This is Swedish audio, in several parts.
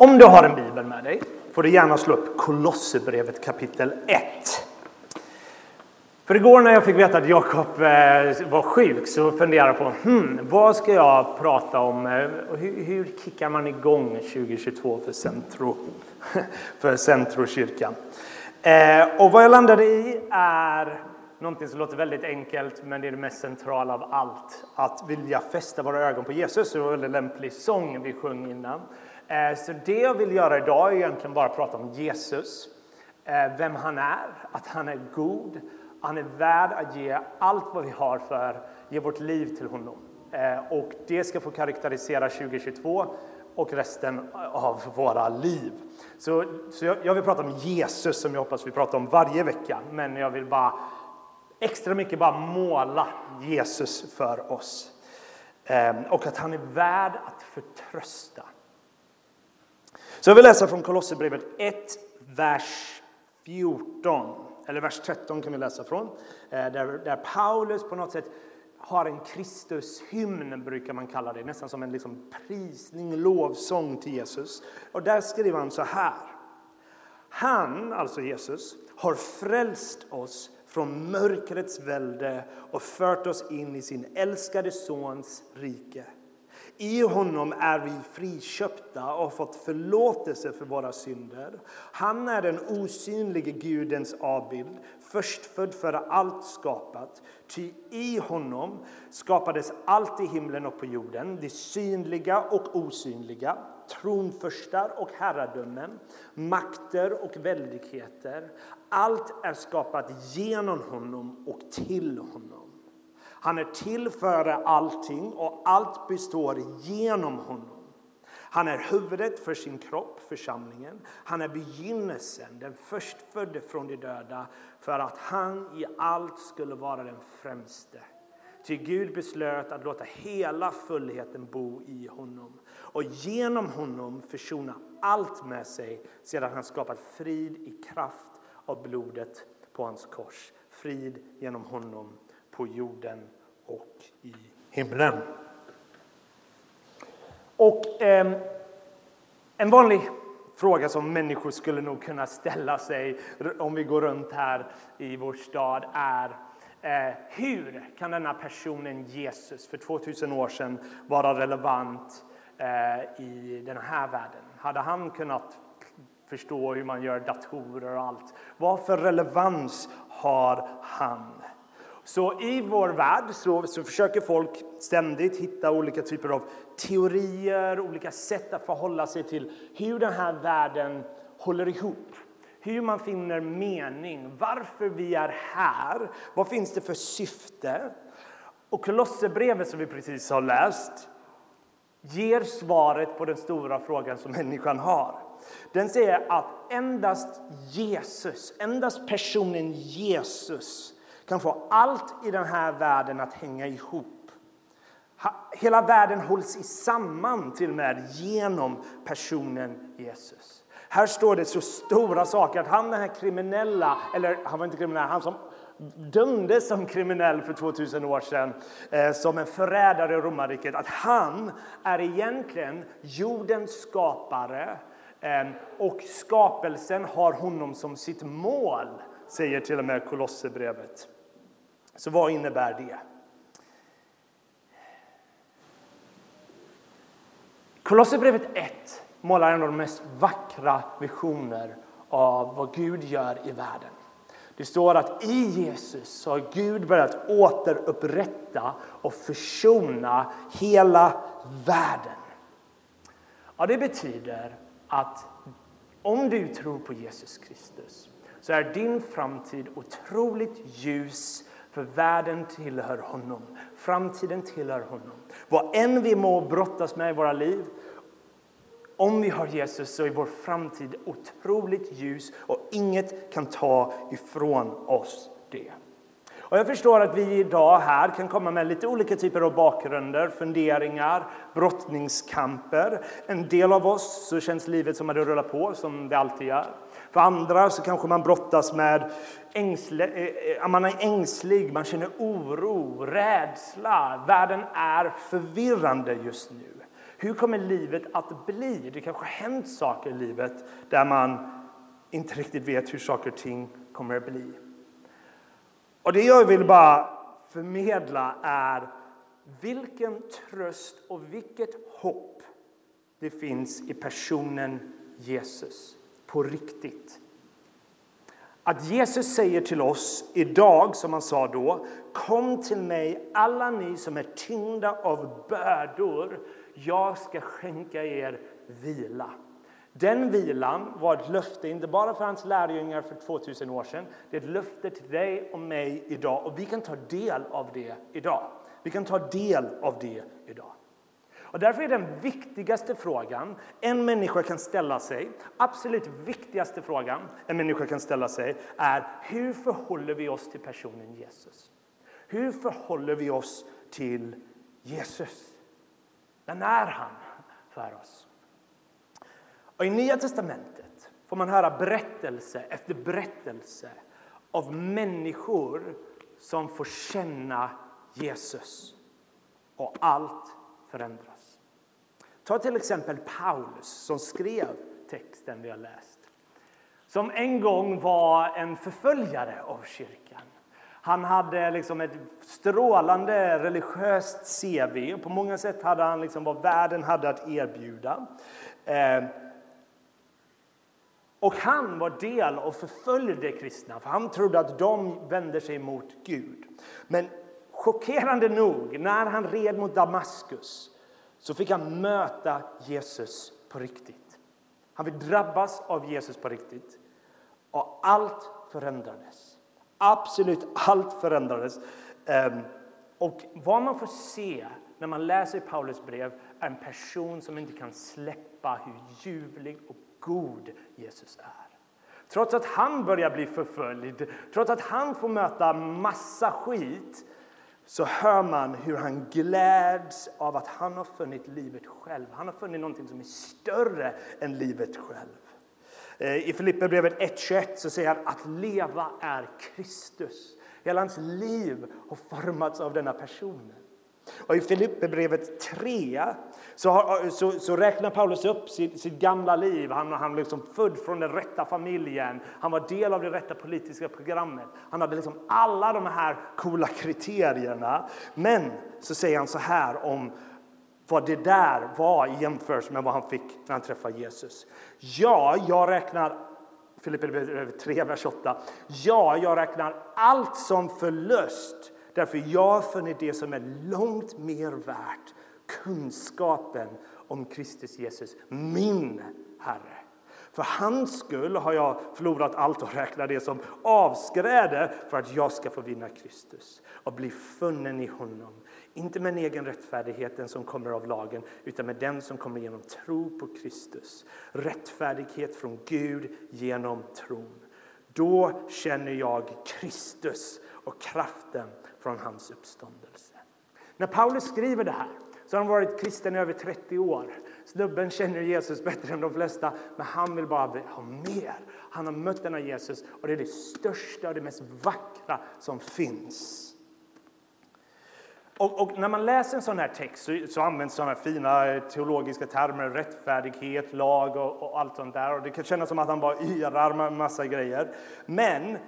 Om du har en bibel med dig får du gärna slå upp Kolosserbrevet kapitel 1. För igår när jag fick veta att Jakob eh, var sjuk så funderade jag på hmm, vad ska jag prata om eh, hur, hur kickar man igång 2022 för Centro, för Centrokyrkan? Eh, och vad jag landade i är någonting som låter väldigt enkelt men det är det mest centrala av allt. Att vilja fästa våra ögon på Jesus. Det var en väldigt lämplig sång vi sjöng innan. Eh, så det jag vill göra idag är egentligen bara prata om Jesus. Eh, vem han är, att han är god, han är värd att ge allt vad vi har för, ge vårt liv till honom. Eh, och det ska få karaktärisera 2022 och resten av våra liv. Så, så jag, jag vill prata om Jesus som jag hoppas vi pratar om varje vecka. Men jag vill bara extra mycket bara måla Jesus för oss. Och att han är värd att förtrösta. Så jag vill läsa från Kolosserbrevet 1, vers 14. Eller vers 13 kan vi läsa från. Eh, där, där Paulus på något sätt har en Kristushymn, brukar man kalla det. Nästan som en liksom prisning, lovsång till Jesus. Och där skriver han så här. Han, alltså Jesus, har frälst oss från mörkrets välde och fört oss in i sin älskade Sons rike. I honom är vi friköpta och har fått förlåtelse för våra synder. Han är den osynlige Gudens avbild, förstfödd före allt skapat. Ty i honom skapades allt i himlen och på jorden, det synliga och osynliga, tronförstar och herradömen, makter och väldigheter. Allt är skapat genom honom och till honom. Han är till före allting och allt består genom honom. Han är huvudet för sin kropp, församlingen. Han är begynnelsen, den förstfödde från de döda för att han i allt skulle vara den främste. Ty Gud beslöt att låta hela fullheten bo i honom och genom honom försona allt med sig sedan han skapat frid i kraft av blodet på hans kors. Frid genom honom på jorden och i himlen. Och eh, en vanlig fråga som människor skulle nog kunna ställa sig om vi går runt här i vår stad är eh, hur kan denna personen Jesus för 2000 år sedan vara relevant eh, i den här världen? Hade han kunnat förstå hur man gör datorer och allt? Vad för relevans har han? Så i vår värld så, så, försöker folk ständigt hitta olika typer av teorier, olika sätt att förhålla sig till hur den här världen håller ihop. Hur man finner mening, varför vi är här, vad finns det för syfte? Och Kolosserbrevet som vi precis har läst ger svaret på den stora frågan som människan har. Den säger att endast Jesus, endast personen Jesus kan få allt i den här världen att hänga ihop. Hela världen hålls samman till och med genom personen Jesus. Här står det så stora saker att han den här kriminella, eller han var inte kriminell, han som dömdes som kriminell för 2000 år sedan eh, som en förrädare i romarriket, att han är egentligen jordens skapare eh, och skapelsen har honom som sitt mål, säger till och med Kolosserbrevet. Så vad innebär det? Kolosserbrevet 1 målar en av de mest vackra visioner av vad Gud gör i världen. Det står att i Jesus har Gud börjat återupprätta och försona hela världen. Ja, det betyder att om du tror på Jesus Kristus så är din framtid otroligt ljus för världen tillhör honom. Framtiden tillhör honom. Vad än vi må brottas med i våra liv, om vi har Jesus så är vår framtid otroligt ljus och inget kan ta ifrån oss det. Och jag förstår att vi idag här kan komma med lite olika typer av bakgrunder, funderingar, brottningskamper. En del av oss så känns livet som att det rullar på, som det alltid gör. För andra så kanske man brottas med ängsle, eh, eh, man är ängslig, man känner oro, rädsla. Världen är förvirrande just nu. Hur kommer livet att bli? Det kanske har hänt saker i livet där man inte riktigt vet hur saker och ting kommer att bli. Och det jag vill bara förmedla är vilken tröst och vilket hopp det finns i personen Jesus på riktigt. Att Jesus säger till oss idag, som han sa då, kom till mig alla ni som är tyngda av bördor, jag ska skänka er vila. Den vilan var ett löfte, inte bara för hans lärjungar för 2000 år sedan, det är ett löfte till dig och mig idag och vi kan ta del av det idag. Vi kan ta del av det idag. Och därför är den viktigaste frågan en människa kan ställa sig, absolut viktigaste frågan en människa kan ställa sig, är hur förhåller vi oss till personen Jesus? Hur förhåller vi oss till Jesus? Vem är han för oss? Och I Nya testamentet får man höra berättelse efter berättelse av människor som får känna Jesus. Och allt förändras. Ta till exempel Paulus som skrev texten vi har läst. Som en gång var en förföljare av kyrkan. Han hade liksom ett strålande religiöst CV. På många sätt hade han liksom vad världen hade att erbjuda. Eh, och han var del och förföljde kristna, för han trodde att de vände sig mot Gud. Men chockerande nog, när han red mot Damaskus så fick han möta Jesus på riktigt. Han fick drabbas av Jesus på riktigt. Och allt förändrades. Absolut allt förändrades. Ehm, och vad man får se när man läser Paulus brev är en person som inte kan släppa hur ljuvlig och god Jesus är. Trots att han börjar bli förföljd, trots att han får möta massa skit så hör man hur han gläds av att han har funnit livet själv. Han har funnit någonting som är större än livet själv. Eh, I Filipperbrevet 1.21 så säger han att leva är Kristus. Hela hans liv har formats av denna personen. Och I Filipperbrevet 3 så, så, så, räknar Paulus upp sitt, sitt gamla liv. Han var liksom född från den rätta familjen, han var del av det rätta politiska programmet. Han hade liksom alla de här coola kriterierna. Men så säger han så här om vad det där var i jämförelse med vad han fick när han träffade Jesus. Ja, jag räknar Filipperbrevet 3, vers 8. Ja, jag räknar allt som förlust Därför jag har funnit det som är långt mer värt, kunskapen om Kristus Jesus, min Herre. För hans skull har jag förlorat allt och räknar det som avskräde för att jag ska få vinna Kristus och bli funnen i honom. Inte med en egen rättfärdighet som kommer av lagen utan med den som kommer genom tro på Kristus. Rättfärdighet från Gud genom tron. Då känner jag Kristus och kraften från hans uppståndelse. När Paulus skriver det här så har han varit kristen i över 30 år. Snubben känner Jesus bättre än de flesta, men han vill bara ha mer. Han har mött denna Jesus och det är det största och det mest vackra som finns. Och, och, när man läser en sån här text så, så används sådana fina teologiska termer, rättfärdighet, lag och, och, allt sånt där. Och det kan kännas som att han bara yrar med massa grejer. Men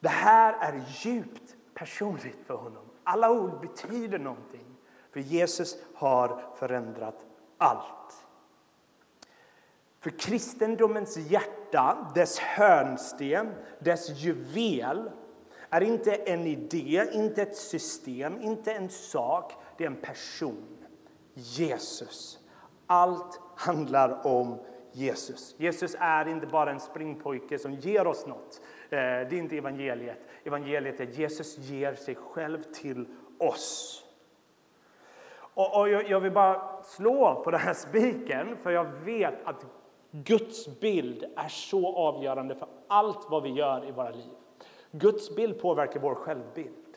det här är djupt personligt för honom. Alla ord betyder någonting, för Jesus har förändrat allt. För kristendomens hjärta, dess hörnsten, dess juvel är inte en idé, inte ett system, inte en sak. Det är en person. Jesus. Allt handlar om Jesus. Jesus är inte bara en springpojke som ger oss något. Eh, det är inte evangeliet. Evangeliet är att Jesus ger sig själv till oss. Och, jag vill bara slå på den här spiken, för jag vet att Guds bild är så avgörande för allt vad vi gör i våra liv. Guds bild påverkar vår självbild.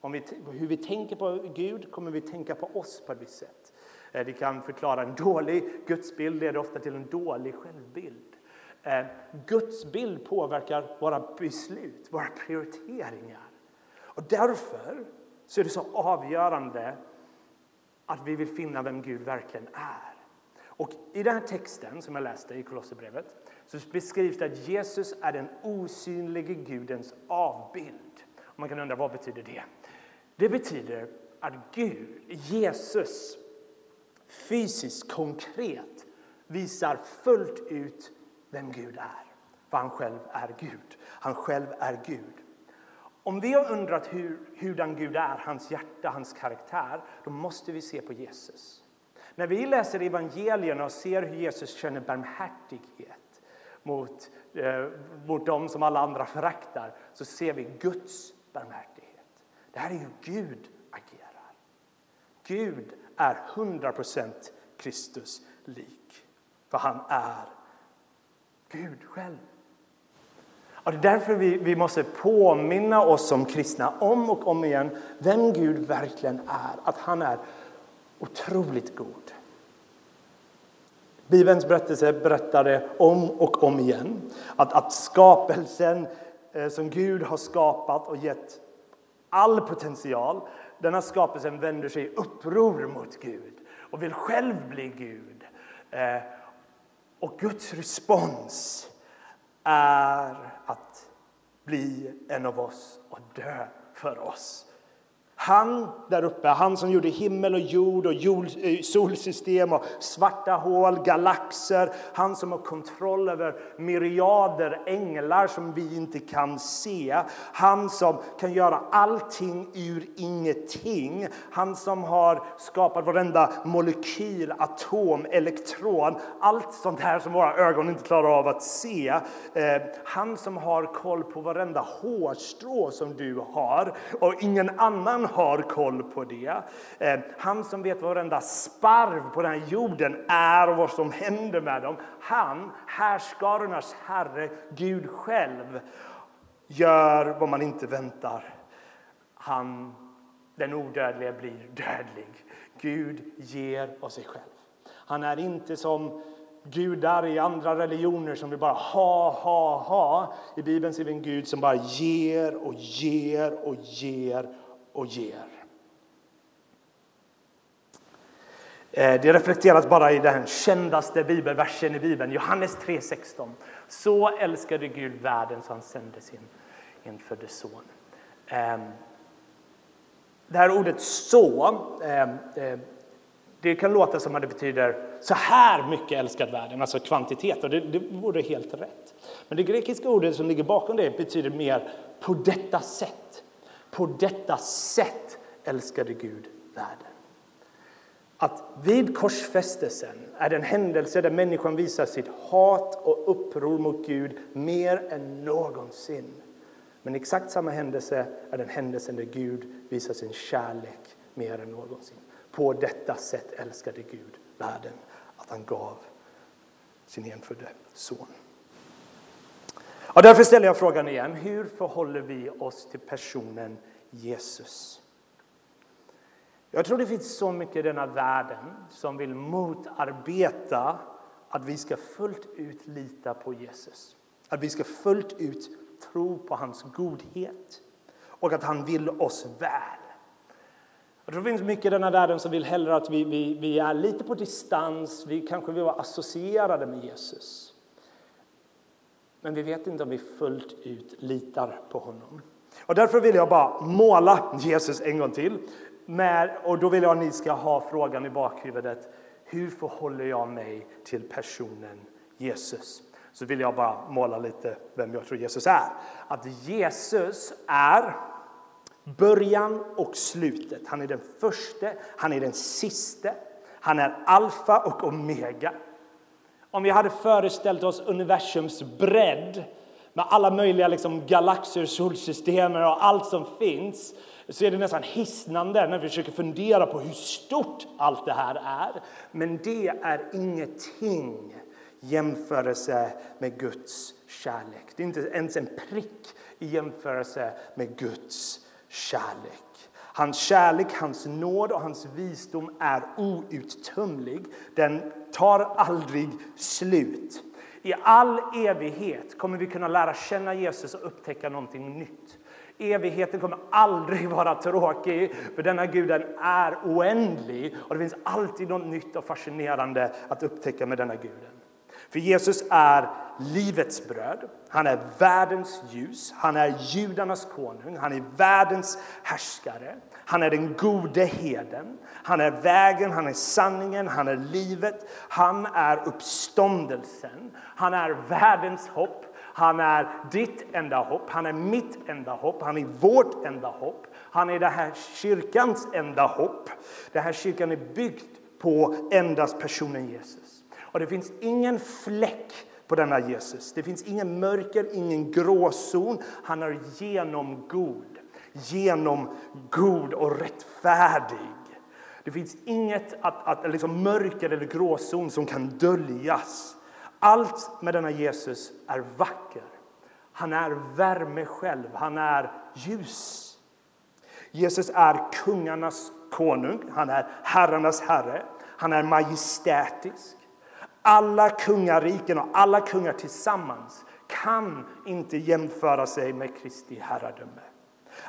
Om vi, hur vi tänker på Gud kommer vi tänka på oss på ett visst sätt. Eh, vi det kan förklara en dålig gudsbild leder ofta till en dålig självbild. Eh, Guds bild påverkar våra beslut, våra prioriteringar. Och därför så är det så avgörande att vi vill finna vem Gud verkligen är. Och I den här texten som jag läste i Kolosserbrevet så beskrivs det att Jesus är den osynlige Gudens avbild. Och man kan undra vad betyder det? Det betyder att Gud, Jesus, fysiskt, konkret visar fullt ut vem Gud är. För han själv är Gud. Han själv är Gud. Om vi har undrat hur, hurdan Gud är, hans hjärta, hans karaktär, då måste vi se på Jesus. När vi läser evangelierna och ser hur Jesus känner barmhärtighet mot, eh, mot dem som alla andra föraktar, så ser vi Guds barmhärtighet. Det här är hur Gud agerar. Gud är 100% Kristus lik, för han är Gud själv. Och det är därför vi, vi måste påminna oss som kristna om och om igen vem Gud verkligen är. Att han är otroligt god. Bibelns berättelse berättade om och om igen att, att skapelsen eh, som Gud har skapat och gett all potential, denna skapelsen vänder sig i uppror mot Gud och vill själv bli Gud. Eh, och Guds respons är att bli en av oss och dö för oss. Han där uppe, han som gjorde himmel och jord och jord, eh, solsystem och svarta hål, galaxer. Han som har kontroll över myriader änglar som vi inte kan se. Han som kan göra allting ur ingenting. Han som har skapat varenda molekyl, atom, elektron. Allt sånt här som våra ögon inte klarar av att se. Eh, han som har koll på varenda hårstrå som du har och ingen annan har koll på det. Eh, han som vet vad varenda sparv på den här jorden är och vad som händer med dem. Han, härskarornas Herre, Gud själv, gör vad man inte väntar. Han, den odödliga, blir dödlig. Gud ger av sig själv. Han är inte som gudar i andra religioner som vill bara ha, ha, ha. I Bibeln ser vi en Gud som bara ger och ger och ger och ger. Eh, det reflekteras bara i den kändaste bibelversen i Bibeln, Johannes 3.16. Så älskade Gud världen så han sände sin infödde son. Ehm, det här ordet så, ehm, eh, det kan låta som att det betyder så här mycket älskad världen, alltså kvantitet, och det, det vore helt rätt. Men det grekiska ordet som ligger bakom det betyder mer på detta sätt. På detta sätt älskade Gud världen. Att vid korsfästelsen är den händelse där människan visar sitt hat och uppror mot Gud mer än någonsin. Men exakt samma händelse är den händelsen där Gud visar sin kärlek mer än någonsin. På detta sätt älskade Gud världen, att han gav sin enfödde son. Och därför ställer jag frågan igen. Hur förhåller vi oss till personen Jesus? Jag tror det finns så mycket i denna världen som vill motarbeta att vi ska fullt ut lita på Jesus. Att vi ska fullt ut tro på hans godhet och att han vill oss väl. Jag tror det finns mycket i denna världen som vill hellre att vi, vi, vi är lite på distans, vi kanske vill vara associerade med Jesus. Men vi vet inte om vi fullt ut litar på honom. Och därför vill jag bara måla Jesus en gång till. Med, och då vill jag att ni ska ha frågan i bakhuvudet. Hur förhåller jag mig till personen Jesus? Så vill jag bara måla lite vem jag tror Jesus är. Att Jesus är början och slutet. Han är den första, han är den siste. Han är alfa och omega. Om vi hade föreställt oss universums bredd med alla möjliga liksom, galaxer, solsystem och allt som finns så är det nästan hisnande när vi försöker fundera på hur stort allt det här är. Men det är ingenting jämförelse med Guds kärlek. Det är inte ens en prick i jämförelse med Guds kärlek. Hans kärlek, hans nåd och hans visdom är outtömlig. Den tar aldrig slut. I all evighet kommer vi kunna lära känna Jesus och upptäcka någonting nytt. Evigheten kommer aldrig vara tråkig, för denna guden är oändlig och det finns alltid något nytt och fascinerande att upptäcka med denna guden. För Jesus är livets bröd, han är världens ljus, han är judarnas konung, han är världens härskare, han är den gode heden, han är vägen, han är sanningen, han är livet, han är uppståndelsen, han är världens hopp, han är ditt enda hopp, han är mitt enda hopp, han är vårt enda hopp. Han är den här kyrkans enda hopp. Den här kyrkan är byggd på endast personen Jesus. Och det finns ingen fläck på denna Jesus. Det finns ingen mörker, ingen gråzon. Han är genomgod, genomgod och rättfärdig. Det finns inget att, att, liksom mörker eller gråzon som kan döljas. Allt med denna Jesus är vacker. Han är värme själv, han är ljus. Jesus är kungarnas konung, han är herrarnas herre, han är majestätisk. Alla kungariken och alla kungar tillsammans kan inte jämföra sig med Kristi herradöme.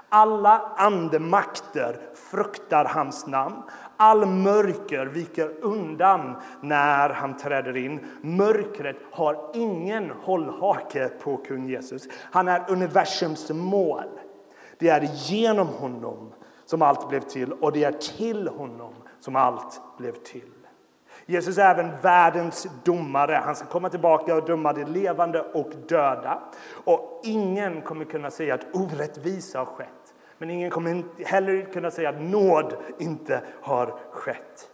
Alla andemakter fruktar hans namn. All mörker viker undan när han träder in. Mörkret har ingen hållhake på kung Jesus. Han är universums mål. Det är genom honom som allt blev till och det är till honom som allt blev till. Jesus är även världens domare. Han ska komma tillbaka och döma de levande och döda. Och ingen kommer kunna säga att orättvisa har skett. Men ingen kommer heller kunna säga att nåd inte har skett.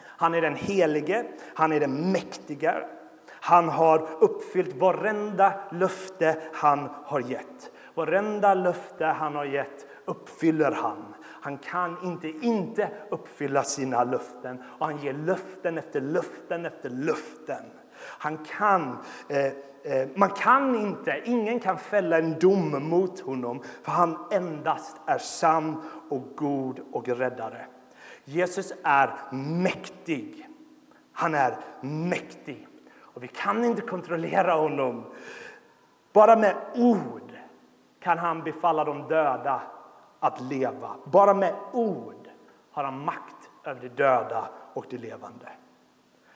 Han är den helige, han är den mäktige. Han har uppfyllt varenda löfte han har gett. Varenda löfte han har gett uppfyller han. Han kan inte inte uppfylla sina löften och han ger löften efter löften efter löften. Han kan, eh, eh, man kan inte, ingen kan fälla en dom mot honom för han endast är sann och god och räddare. Jesus är mäktig. Han är mäktig. Och vi kan inte kontrollera honom. Bara med ord kan han befalla de döda att leva. Bara med ord har han makt över de döda och de levande.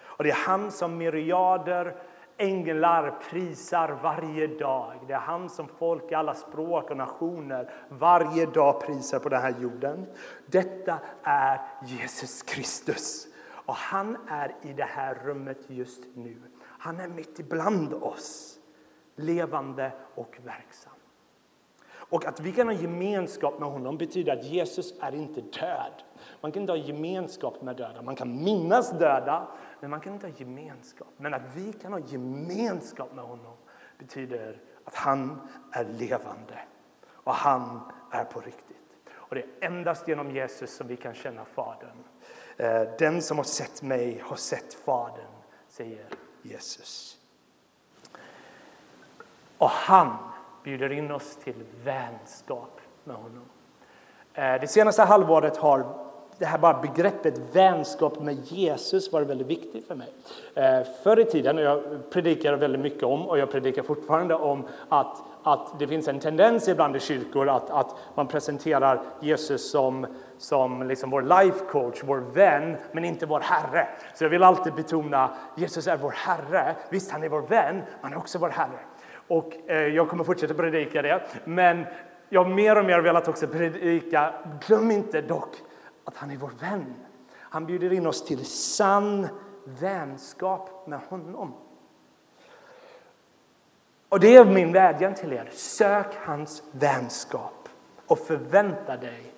Och det är han som myriader änglar prisar varje dag. Det är han som folk i alla språk och nationer varje dag prisar på den här jorden. Detta är Jesus Kristus. Och han är i det här rummet just nu. Han är mitt ibland oss, levande och verksam. Och att vi kan ha gemenskap med honom betyder att Jesus är inte död. Man kan inte ha gemenskap med döda. Man kan minnas döda, men man kan inte ha gemenskap. Men att vi kan ha gemenskap med honom betyder att han är levande och han är på riktigt. Och det är endast genom Jesus som vi kan känna Fadern. Eh, den som har sett mig har sett Fadern, säger Jesus. Och han bjuder in oss till vänskap med honom. Eh, det senaste halvåret har det här bara begreppet vänskap med Jesus var väldigt viktigt för mig. Eh, förr i tiden, och jag predikade väldigt mycket om, och jag predikar fortfarande om, att, att det finns en tendens ibland i kyrkor att, att man presenterar Jesus som, som liksom vår life coach, vår vän, men inte vår Herre. Så jag vill alltid betona Jesus är vår Herre. Visst, han är vår vän, men han är också vår Herre. Och eh, jag kommer fortsätta predika det. Men jag har mer och mer velat också predika, glöm inte dock att han är vår vän. Han bjuder in oss till sann vänskap med honom. Och det är min vädjan till er. Sök hans vänskap och förvänta dig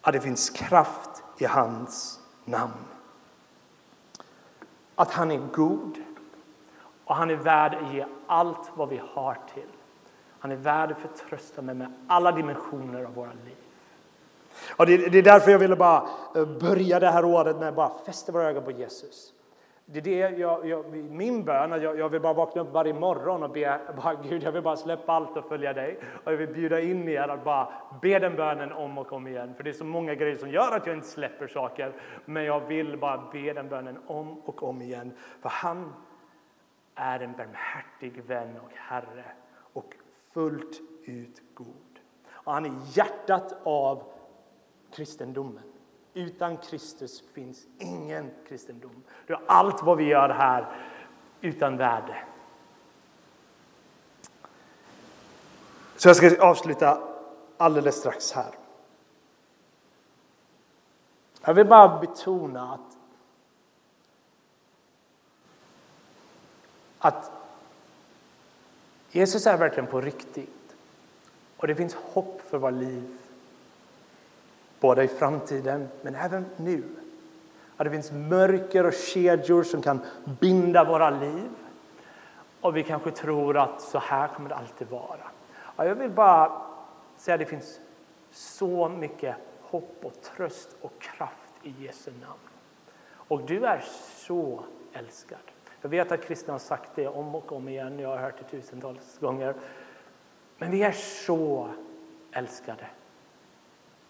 att det finns kraft i hans namn. Att han är god och han är värd att ge allt vad vi har till. Han är värd att förtrösta med, med alla dimensioner av våra liv. Och det, det, är därför jag ville bara eh, börja det här året med att bara fästa våra ögon på Jesus. Det är det jag, jag, min bön, jag, jag vill bara vakna upp varje morgon och be bara, Gud, jag vill bara släppa allt och följa dig. Och jag vill bjuda in er att bara be den bönen om och om igen. För det är så många grejer som gör att jag inte släpper saker. Men jag vill bara be den bönen om och om igen. För han är en barmhärtig vän och Herre och fullt ut god. och han är hjärtat av kristendomen. Utan Kristus finns ingen kristendom. Det är allt vad vi gör här utan värde. Så jag ska avsluta alldeles strax här. Jag vill bara betona att, att Jesus är verkligen på riktigt. Och det finns hopp för våra liv. Både i framtiden, men även nu. Att det finns mörker och kedjor som kan binda våra liv. Och vi kanske tror att så här kommer det alltid vara. Ja, jag vill bara säga att det finns så mycket hopp och tröst och kraft i Jesu namn. Och du är så älskad. Jag vet att kristna har sagt det om och om igen, jag har hört det tusentals gånger. Men vi är så älskade.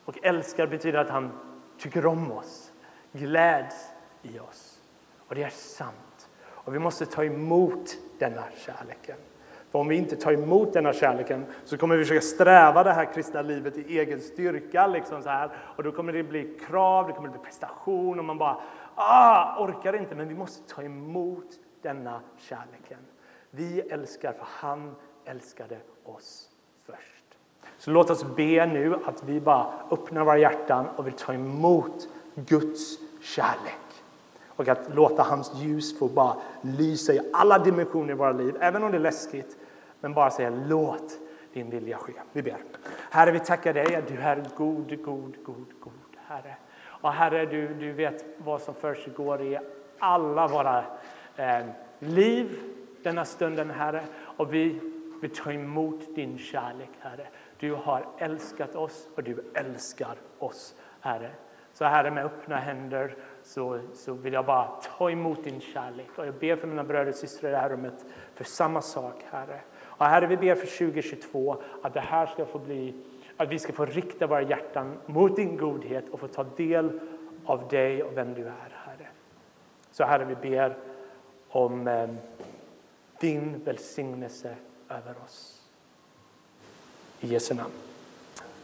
Och älskar betyder att han tycker om oss, gläds i oss. Och det är sant. Och vi måste ta emot denna kärleken. För om vi inte tar emot denna kärleken så kommer vi försöka sträva det här kristna livet i egen styrka. Liksom så här. Och då kommer det bli krav, det kommer bli prestation och man bara ah, orkar inte. Men vi måste ta emot denna kärleken. Vi älskar för han älskade oss först. Så låt oss be nu att vi bara öppnar våra hjärtan och vill ta emot Guds kärlek. Och att låta hans ljus få bara lysa i alla dimensioner i våra liv, även om det är läskigt. Men bara säga låt din vilja ske. Vi ber. Herre, vi tackar dig att du är god, god, god, god, Herre. Och Herre, du, du vet vad som försiggår i alla våra eh, liv denna stunden, Herre. Och vi vill ta emot din kärlek, Herre. Du har älskat oss och du älskar oss, Herre. Så Herre, med öppna händer så, så vill jag bara ta emot din kärlek. Och jag ber för mina bröder och systrar i det här rummet för samma sak, Herre. Och Herre, vi ber för 2022 att det här ska få bli, att vi ska få rikta våra hjärtan mot din godhet och få ta del av dig och vem du är, Herre. Så Herre, vi ber om eh, din välsignelse över oss. I Jesu namn.